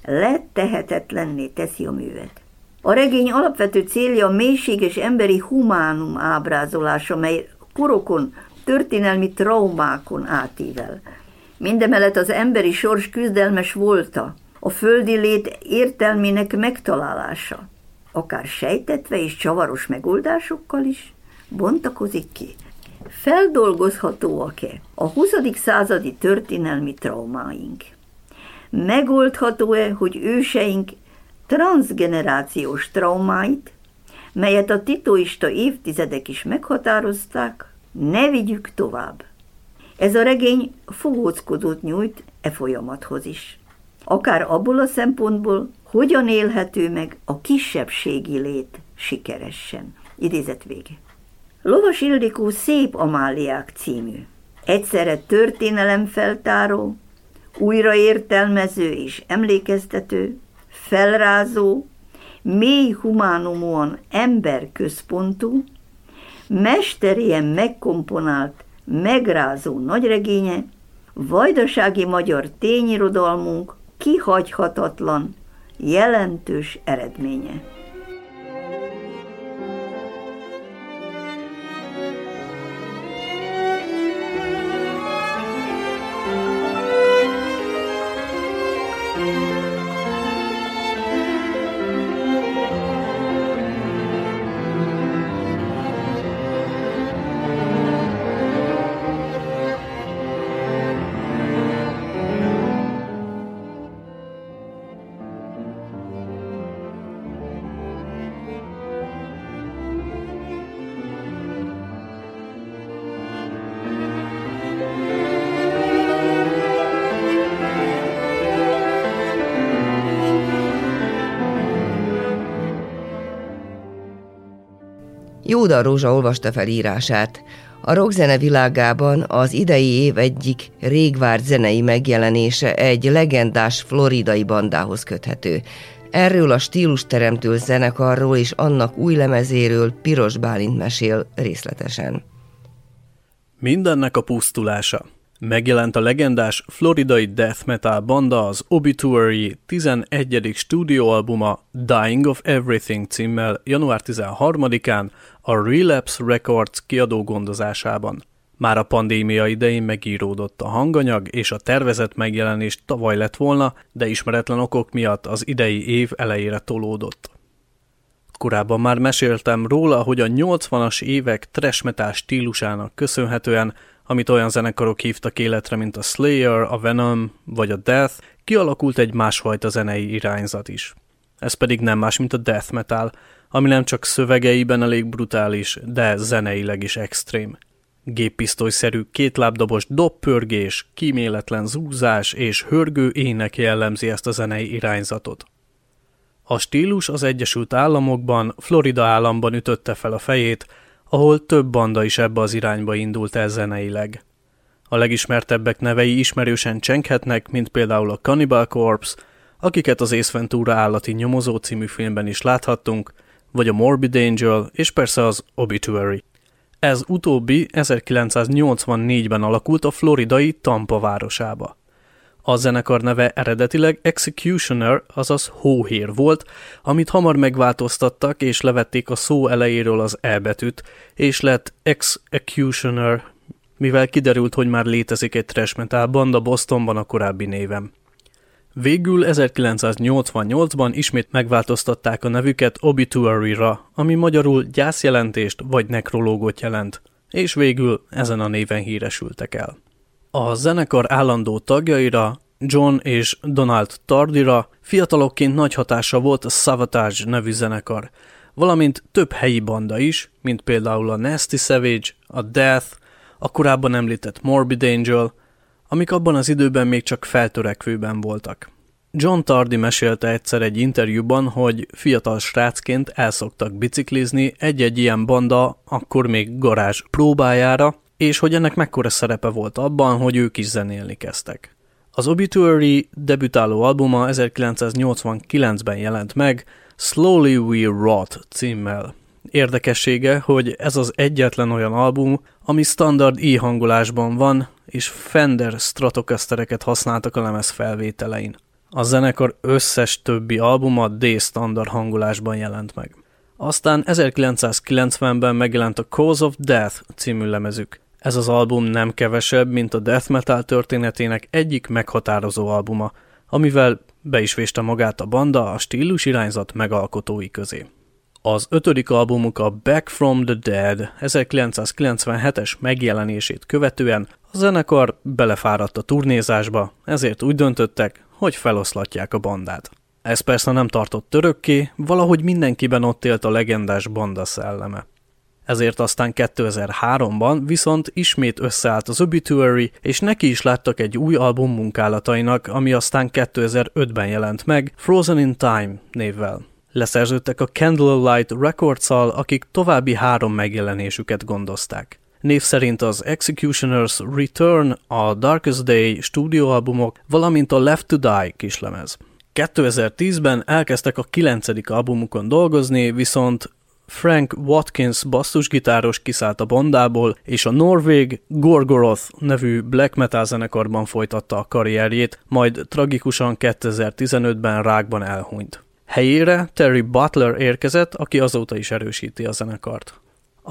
Lettehetetlenné teszi a művet. A regény alapvető célja a mélységes emberi humánum ábrázolása, mely korokon, történelmi traumákon átível. Mindemellett az emberi sors küzdelmes volta, a földi lét értelmének megtalálása akár sejtetve és csavaros megoldásokkal is bontakozik ki. Feldolgozhatóak-e a 20. századi történelmi traumáink? Megoldható-e, hogy őseink transgenerációs traumáit, melyet a titoista évtizedek is meghatározták, ne vigyük tovább. Ez a regény fogóckodót nyújt e folyamathoz is. Akár abból a szempontból, hogyan élhető meg a kisebbségi lét sikeresen. Idézet vége. Lovas Ildikó Szép Amáliák című. Egyszerre történelemfeltáró, újraértelmező és emlékeztető, felrázó, mély humánumúan emberközpontú, mesterien megkomponált, megrázó nagyregénye, vajdasági magyar tényirodalmunk kihagyhatatlan, jelentős eredménye. Jóda Rózsa olvasta fel írását. A rockzene világában az idei év egyik régvárt zenei megjelenése egy legendás floridai bandához köthető. Erről a stílus teremtő zenekarról és annak új lemezéről Piros Bálint mesél részletesen. Mindennek a pusztulása. Megjelent a legendás floridai death metal banda az Obituary 11. stúdióalbuma Dying of Everything címmel január 13-án a Relapse Records kiadó gondozásában. Már a pandémia idején megíródott a hanganyag, és a tervezett megjelenés tavaly lett volna, de ismeretlen okok miatt az idei év elejére tolódott. Korábban már meséltem róla, hogy a 80-as évek trash metal stílusának köszönhetően amit olyan zenekarok hívtak életre, mint a Slayer, a Venom vagy a Death, kialakult egy másfajta zenei irányzat is. Ez pedig nem más, mint a death metal, ami nem csak szövegeiben elég brutális, de zeneileg is extrém. Géppisztolyszerű kétlábdobos doppörgés, kíméletlen zúzás és hörgő ének jellemzi ezt a zenei irányzatot. A stílus az Egyesült Államokban, Florida államban ütötte fel a fejét, ahol több banda is ebbe az irányba indult el zeneileg. A legismertebbek nevei ismerősen csenghetnek, mint például a Cannibal Corpse, akiket az Ace Ventura állati nyomozó című filmben is láthattunk, vagy a Morbid Angel, és persze az Obituary. Ez utóbbi 1984-ben alakult a floridai Tampa városába. A zenekar neve eredetileg Executioner, azaz hóhér volt, amit hamar megváltoztattak és levették a szó elejéről az E betűt, és lett Executioner, mivel kiderült, hogy már létezik egy trash metal banda Bostonban a korábbi névem. Végül 1988-ban ismét megváltoztatták a nevüket Obituary-ra, ami magyarul gyászjelentést vagy nekrológot jelent, és végül ezen a néven híresültek el. A zenekar állandó tagjaira, John és Donald Tardira fiatalokként nagy hatása volt a Savatage nevű zenekar, valamint több helyi banda is, mint például a Nasty Savage, a Death, a korábban említett Morbid Angel, amik abban az időben még csak feltörekvőben voltak. John Tardy mesélte egyszer egy interjúban, hogy fiatal srácként elszoktak biciklizni egy-egy ilyen banda, akkor még garázs próbájára, és hogy ennek mekkora szerepe volt abban, hogy ők is zenélni kezdtek. Az Obituary debütáló albuma 1989-ben jelent meg, Slowly We Rot címmel. Érdekessége, hogy ez az egyetlen olyan album, ami standard i hangolásban van, és Fender Stratocastereket használtak a lemez felvételein. A zenekar összes többi albuma D-standard hangolásban jelent meg. Aztán 1990-ben megjelent a Cause of Death című lemezük. Ez az album nem kevesebb, mint a death metal történetének egyik meghatározó albuma, amivel be is véste magát a banda a stílus irányzat megalkotói közé. Az ötödik albumuk a Back from the Dead 1997-es megjelenését követően a zenekar belefáradt a turnézásba, ezért úgy döntöttek, hogy feloszlatják a bandát. Ez persze nem tartott örökké, valahogy mindenkiben ott élt a legendás banda szelleme. Ezért aztán 2003-ban viszont ismét összeállt az Obituary, és neki is láttak egy új album munkálatainak, ami aztán 2005-ben jelent meg, Frozen in Time névvel. Leszerződtek a Candlelight records akik további három megjelenésüket gondozták. Név szerint az Executioner's Return, a Darkest Day stúdióalbumok, valamint a Left to Die kislemez. 2010-ben elkezdtek a kilencedik albumukon dolgozni, viszont Frank Watkins basszusgitáros kiszállt a bandából, és a norvég Gorgoroth nevű black metal zenekarban folytatta a karrierjét, majd tragikusan 2015-ben rákban elhunyt. Helyére Terry Butler érkezett, aki azóta is erősíti a zenekart.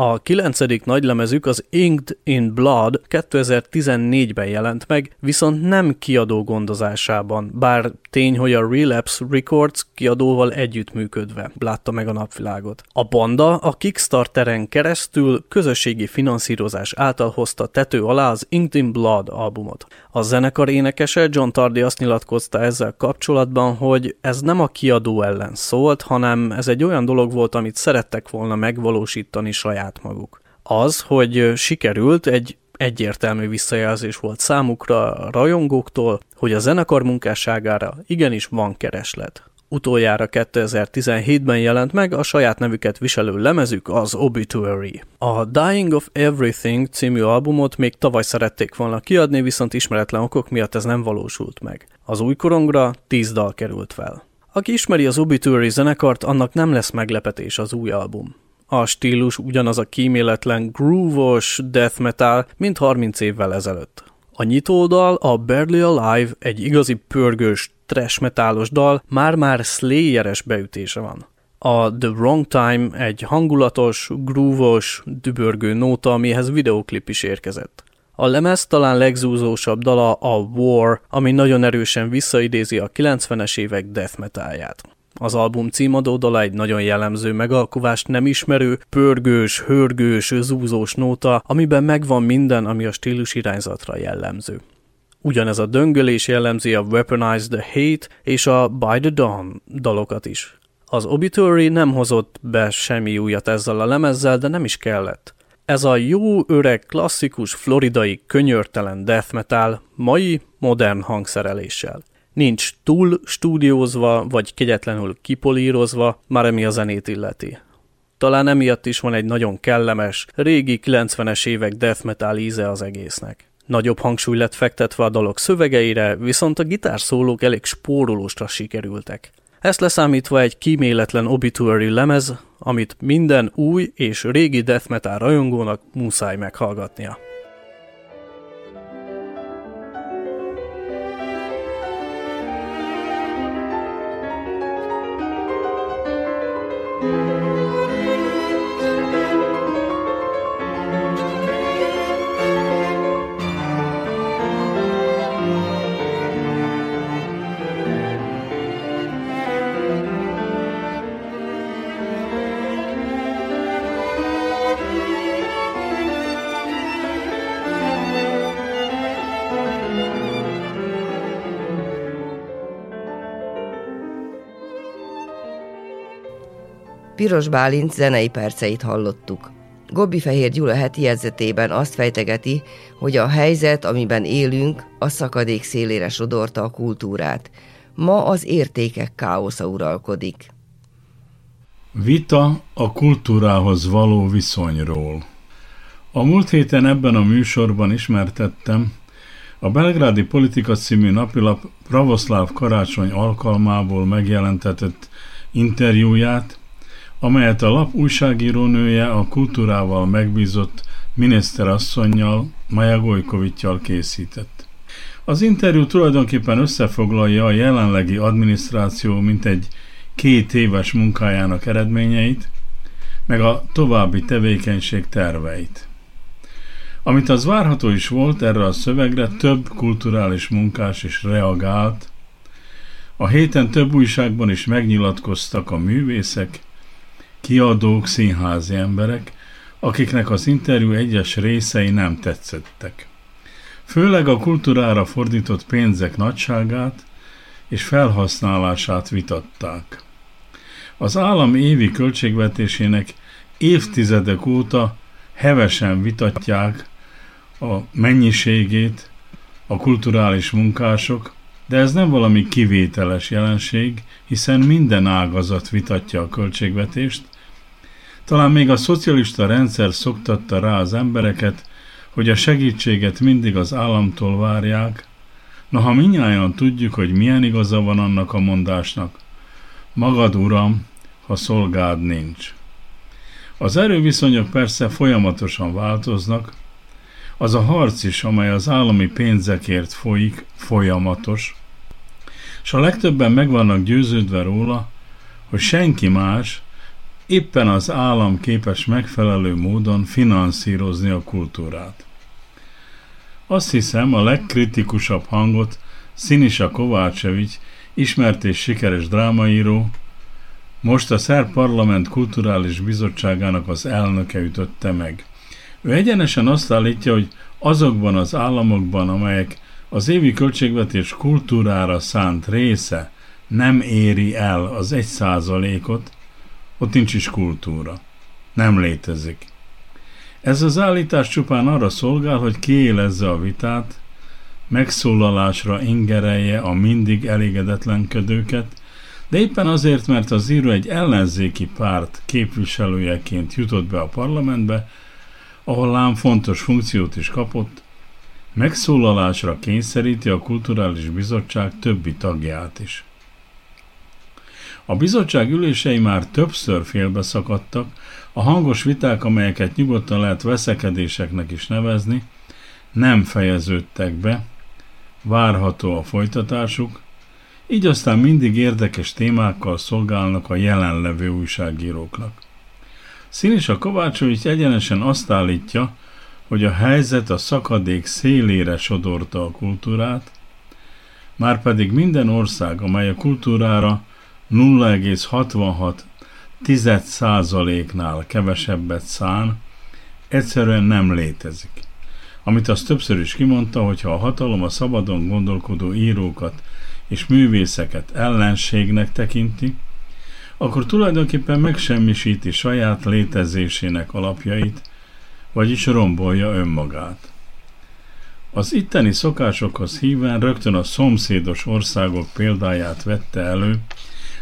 A kilencedik nagylemezük az Inked in Blood 2014-ben jelent meg, viszont nem kiadó gondozásában, bár tény, hogy a Relapse Records kiadóval együttműködve látta meg a napvilágot. A banda a Kickstarteren keresztül közösségi finanszírozás által hozta tető alá az Inked in Blood albumot. A zenekar énekese John Tardy azt nyilatkozta ezzel kapcsolatban, hogy ez nem a kiadó ellen szólt, hanem ez egy olyan dolog volt, amit szerettek volna megvalósítani saját maguk. Az, hogy sikerült, egy egyértelmű visszajelzés volt számukra a rajongóktól, hogy a zenekar munkásságára igenis van kereslet. Utoljára 2017-ben jelent meg a saját nevüket viselő lemezük, az Obituary. A Dying of Everything című albumot még tavaly szerették volna kiadni, viszont ismeretlen okok miatt ez nem valósult meg. Az új korongra 10 dal került fel. Aki ismeri az Obituary zenekart, annak nem lesz meglepetés az új album. A stílus ugyanaz a kíméletlen groove-os death metal, mint 30 évvel ezelőtt. A nyitódal, a Barely Alive egy igazi pörgős, trash metálos dal, már-már slayeres beütése van. A The Wrong Time egy hangulatos, grúvos, dübörgő nóta, amihez videoklip is érkezett. A lemez talán legzúzósabb dala a War, ami nagyon erősen visszaidézi a 90-es évek death metalját. Az album címadó dala egy nagyon jellemző megalkovást nem ismerő, pörgős, hörgős, zúzós nóta, amiben megvan minden, ami a stílus irányzatra jellemző. Ugyanez a döngölés jellemzi a Weaponize the Hate és a By the Dawn dalokat is. Az Obituary nem hozott be semmi újat ezzel a lemezzel, de nem is kellett. Ez a jó, öreg, klasszikus, floridai, könyörtelen death metal mai, modern hangszereléssel. Nincs túl stúdiózva, vagy kegyetlenül kipolírozva, már ami a zenét illeti. Talán emiatt is van egy nagyon kellemes, régi 90-es évek death metal íze az egésznek. Nagyobb hangsúly lett fektetve a dalok szövegeire, viszont a gitárszólók elég spórolósra sikerültek. Ezt leszámítva egy kíméletlen obituary lemez, amit minden új és régi death metal rajongónak muszáj meghallgatnia. Piros Bálint zenei perceit hallottuk. Gobbi Fehér Gyula heti jegyzetében azt fejtegeti, hogy a helyzet, amiben élünk, a szakadék szélére sodorta a kultúrát. Ma az értékek káosza uralkodik. Vita a kultúrához való viszonyról. A múlt héten ebben a műsorban ismertettem a Belgrádi Politika című napilap Pravoszláv karácsony alkalmából megjelentetett interjúját, amelyet a lap újságírónője a kultúrával megbízott miniszterasszonynal, Maja Gojkovittyal készített. Az interjú tulajdonképpen összefoglalja a jelenlegi adminisztráció mintegy két éves munkájának eredményeit, meg a további tevékenység terveit. Amit az várható is volt, erre a szövegre több kulturális munkás is reagált. A héten több újságban is megnyilatkoztak a művészek, kiadók, színházi emberek, akiknek az interjú egyes részei nem tetszettek. Főleg a kultúrára fordított pénzek nagyságát és felhasználását vitatták. Az állam évi költségvetésének évtizedek óta hevesen vitatják a mennyiségét a kulturális munkások, de ez nem valami kivételes jelenség, hiszen minden ágazat vitatja a költségvetést. Talán még a szocialista rendszer szoktatta rá az embereket, hogy a segítséget mindig az államtól várják, noha minnyáján tudjuk, hogy milyen igaza van annak a mondásnak. Magad, uram, ha szolgád nincs. Az erőviszonyok persze folyamatosan változnak, az a harc is, amely az állami pénzekért folyik, folyamatos, és a legtöbben meg vannak győződve róla, hogy senki más, éppen az állam képes megfelelő módon finanszírozni a kultúrát. Azt hiszem, a legkritikusabb hangot Sinisa Kovácsevics, ismert és sikeres drámaíró, most a Szerb Parlament Kulturális Bizottságának az elnöke ütötte meg. Ő egyenesen azt állítja, hogy azokban az államokban, amelyek az évi költségvetés kultúrára szánt része nem éri el az egy százalékot, ott nincs is kultúra. Nem létezik. Ez az állítás csupán arra szolgál, hogy kiélezze a vitát, megszólalásra ingerelje a mindig elégedetlenkedőket, de éppen azért, mert az író egy ellenzéki párt képviselőjeként jutott be a parlamentbe, ahol lám fontos funkciót is kapott, megszólalásra kényszeríti a Kulturális Bizottság többi tagját is. A bizottság ülései már többször félbeszakadtak, a hangos viták, amelyeket nyugodtan lehet veszekedéseknek is nevezni, nem fejeződtek be, várható a folytatásuk, így aztán mindig érdekes témákkal szolgálnak a jelenlevő újságíróknak. Színisa Kovácsovics egyenesen azt állítja, hogy a helyzet a szakadék szélére sodorta a kultúrát, márpedig minden ország, amely a kultúrára 0,66 nál kevesebbet szán, egyszerűen nem létezik. Amit az többször is kimondta, hogy ha a hatalom a szabadon gondolkodó írókat és művészeket ellenségnek tekinti, akkor tulajdonképpen megsemmisíti saját létezésének alapjait, vagyis rombolja önmagát. Az itteni szokásokhoz híven rögtön a szomszédos országok példáját vette elő,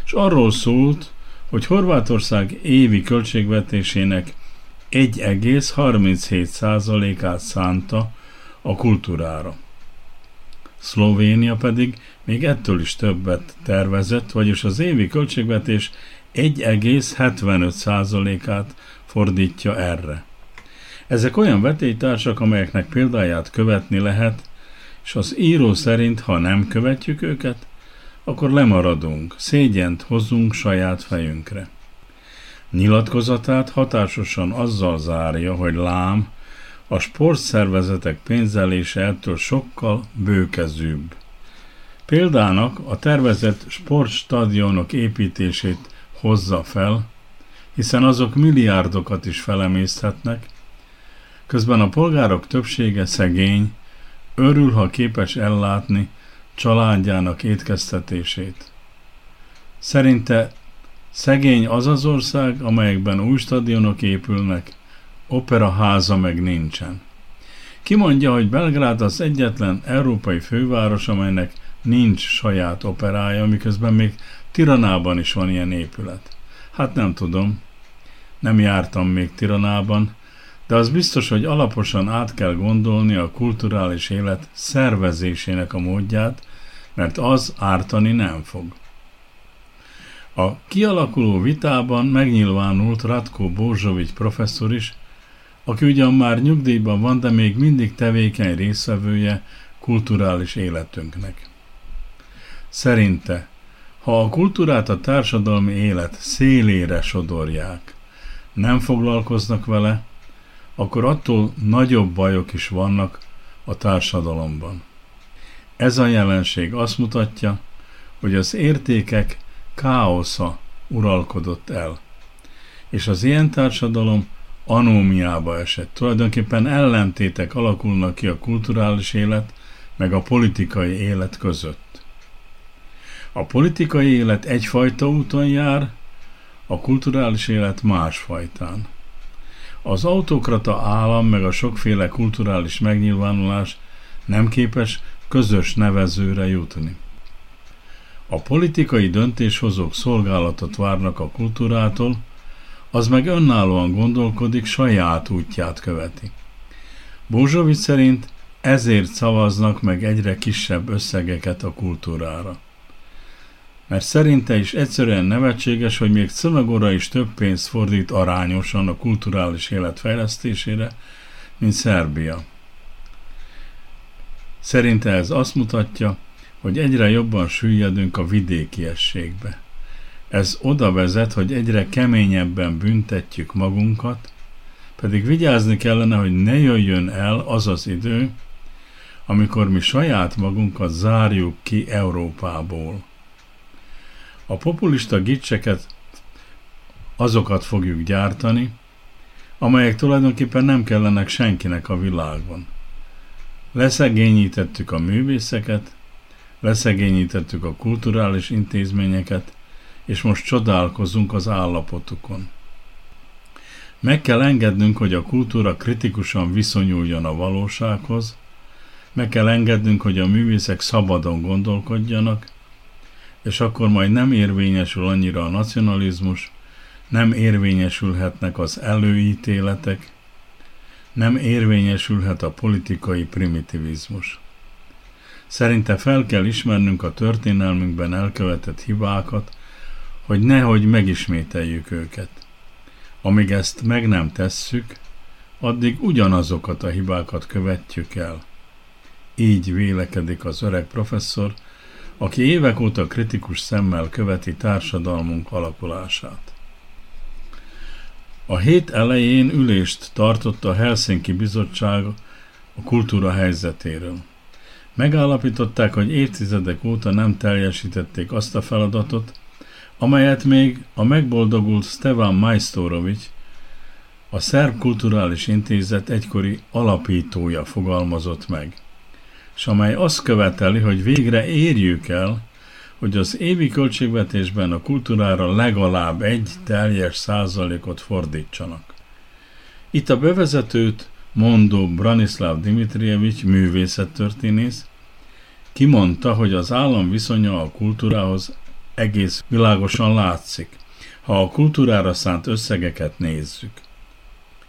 és arról szólt, hogy Horvátország évi költségvetésének 1,37%-át szánta a kultúrára. Szlovénia pedig még ettől is többet tervezett, vagyis az évi költségvetés 1,75%-át fordítja erre. Ezek olyan vetélytársak, amelyeknek példáját követni lehet, és az író szerint, ha nem követjük őket, akkor lemaradunk, szégyent hozunk saját fejünkre. Nyilatkozatát hatásosan azzal zárja, hogy lám, a sportszervezetek pénzelése ettől sokkal bőkezűbb. Példának a tervezett sportstadionok építését hozza fel, hiszen azok milliárdokat is felemészhetnek, közben a polgárok többsége szegény, örül, ha képes ellátni családjának étkeztetését. Szerinte szegény az az ország, amelyekben új stadionok épülnek, operaháza meg nincsen. Ki mondja, hogy Belgrád az egyetlen európai főváros, amelynek nincs saját operája, miközben még Tiranában is van ilyen épület. Hát nem tudom, nem jártam még Tiranában, de az biztos, hogy alaposan át kell gondolni a kulturális élet szervezésének a módját, mert az ártani nem fog. A kialakuló vitában megnyilvánult Ratko Borzsovics professzor is, aki ugyan már nyugdíjban van, de még mindig tevékeny részvevője kulturális életünknek. Szerinte, ha a kultúrát a társadalmi élet szélére sodorják, nem foglalkoznak vele, akkor attól nagyobb bajok is vannak a társadalomban. Ez a jelenség azt mutatja, hogy az értékek káosza uralkodott el. és az ilyen társadalom anómiába esett. Tulajdonképpen ellentétek alakulnak ki a kulturális élet meg a politikai élet között. A politikai élet egyfajta úton jár, a kulturális élet másfajtán. Az autokrata állam meg a sokféle kulturális megnyilvánulás nem képes közös nevezőre jutni. A politikai döntéshozók szolgálatot várnak a kultúrától, az meg önállóan gondolkodik, saját útját követi. Bózsovic szerint ezért szavaznak meg egyre kisebb összegeket a kultúrára. Mert szerinte is egyszerűen nevetséges, hogy még Czömegora is több pénzt fordít arányosan a kulturális élet fejlesztésére, mint Szerbia. Szerinte ez azt mutatja, hogy egyre jobban süllyedünk a vidékiességbe. Ez oda vezet, hogy egyre keményebben büntetjük magunkat, pedig vigyázni kellene, hogy ne jöjjön el az az idő, amikor mi saját magunkat zárjuk ki Európából. A populista gicseket azokat fogjuk gyártani, amelyek tulajdonképpen nem kellenek senkinek a világon. Leszegényítettük a művészeket, leszegényítettük a kulturális intézményeket, és most csodálkozunk az állapotukon. Meg kell engednünk, hogy a kultúra kritikusan viszonyuljon a valósághoz, meg kell engednünk, hogy a művészek szabadon gondolkodjanak, és akkor majd nem érvényesül annyira a nacionalizmus, nem érvényesülhetnek az előítéletek, nem érvényesülhet a politikai primitivizmus. Szerinte fel kell ismernünk a történelmünkben elkövetett hibákat, hogy nehogy megismételjük őket. Amíg ezt meg nem tesszük, addig ugyanazokat a hibákat követjük el. Így vélekedik az öreg professzor, aki évek óta kritikus szemmel követi társadalmunk alakulását. A hét elején ülést tartott a Helsinki Bizottság a kultúra helyzetéről. Megállapították, hogy évtizedek óta nem teljesítették azt a feladatot, amelyet még a megboldogult Stevan Majstorovics, a Szerb Kulturális Intézet egykori alapítója fogalmazott meg, és amely azt követeli, hogy végre érjük el, hogy az évi költségvetésben a kultúrára legalább egy teljes százalékot fordítsanak. Itt a bevezetőt mondó Branislav Dimitrievich művészettörténész kimondta, hogy az állam viszonya a kultúrához egész világosan látszik, ha a kultúrára szánt összegeket nézzük.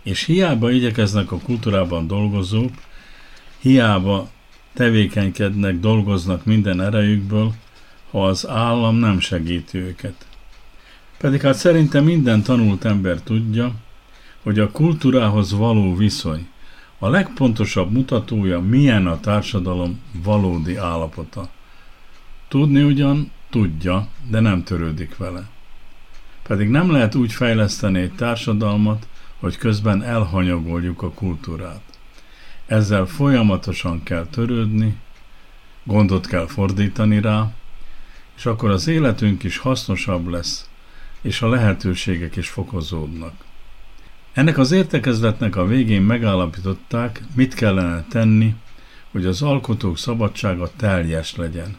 És hiába igyekeznek a kultúrában dolgozók, hiába tevékenykednek, dolgoznak minden erejükből, ha az állam nem segíti őket. Pedig hát szerintem minden tanult ember tudja, hogy a kultúrához való viszony a legpontosabb mutatója, milyen a társadalom valódi állapota. Tudni ugyan tudja, de nem törődik vele. Pedig nem lehet úgy fejleszteni egy társadalmat, hogy közben elhanyagoljuk a kultúrát. Ezzel folyamatosan kell törődni, gondot kell fordítani rá, és akkor az életünk is hasznosabb lesz, és a lehetőségek is fokozódnak. Ennek az értekezletnek a végén megállapították, mit kellene tenni, hogy az alkotók szabadsága teljes legyen.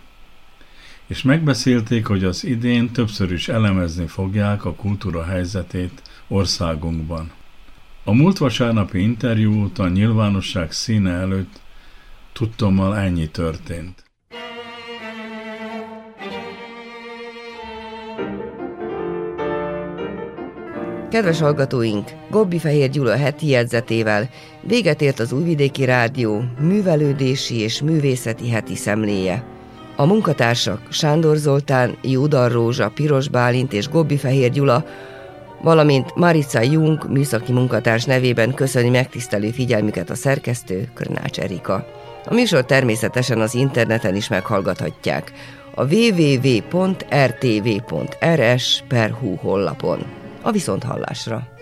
És megbeszélték, hogy az idén többször is elemezni fogják a kultúra helyzetét országunkban. A múlt vasárnapi interjú óta a nyilvánosság színe előtt tudtommal ennyi történt. Kedves hallgatóink, Gobbi Fehér Gyula heti jegyzetével véget ért az Újvidéki Rádió művelődési és művészeti heti szemléje. A munkatársak Sándor Zoltán, Judar Rózsa, Piros Bálint és Gobbi Fehér Gyula, valamint Marica Jung műszaki munkatárs nevében köszöni megtisztelő figyelmüket a szerkesztő Körnács Erika. A műsor természetesen az interneten is meghallgathatják a www.rtv.rs per honlapon a viszonthallásra.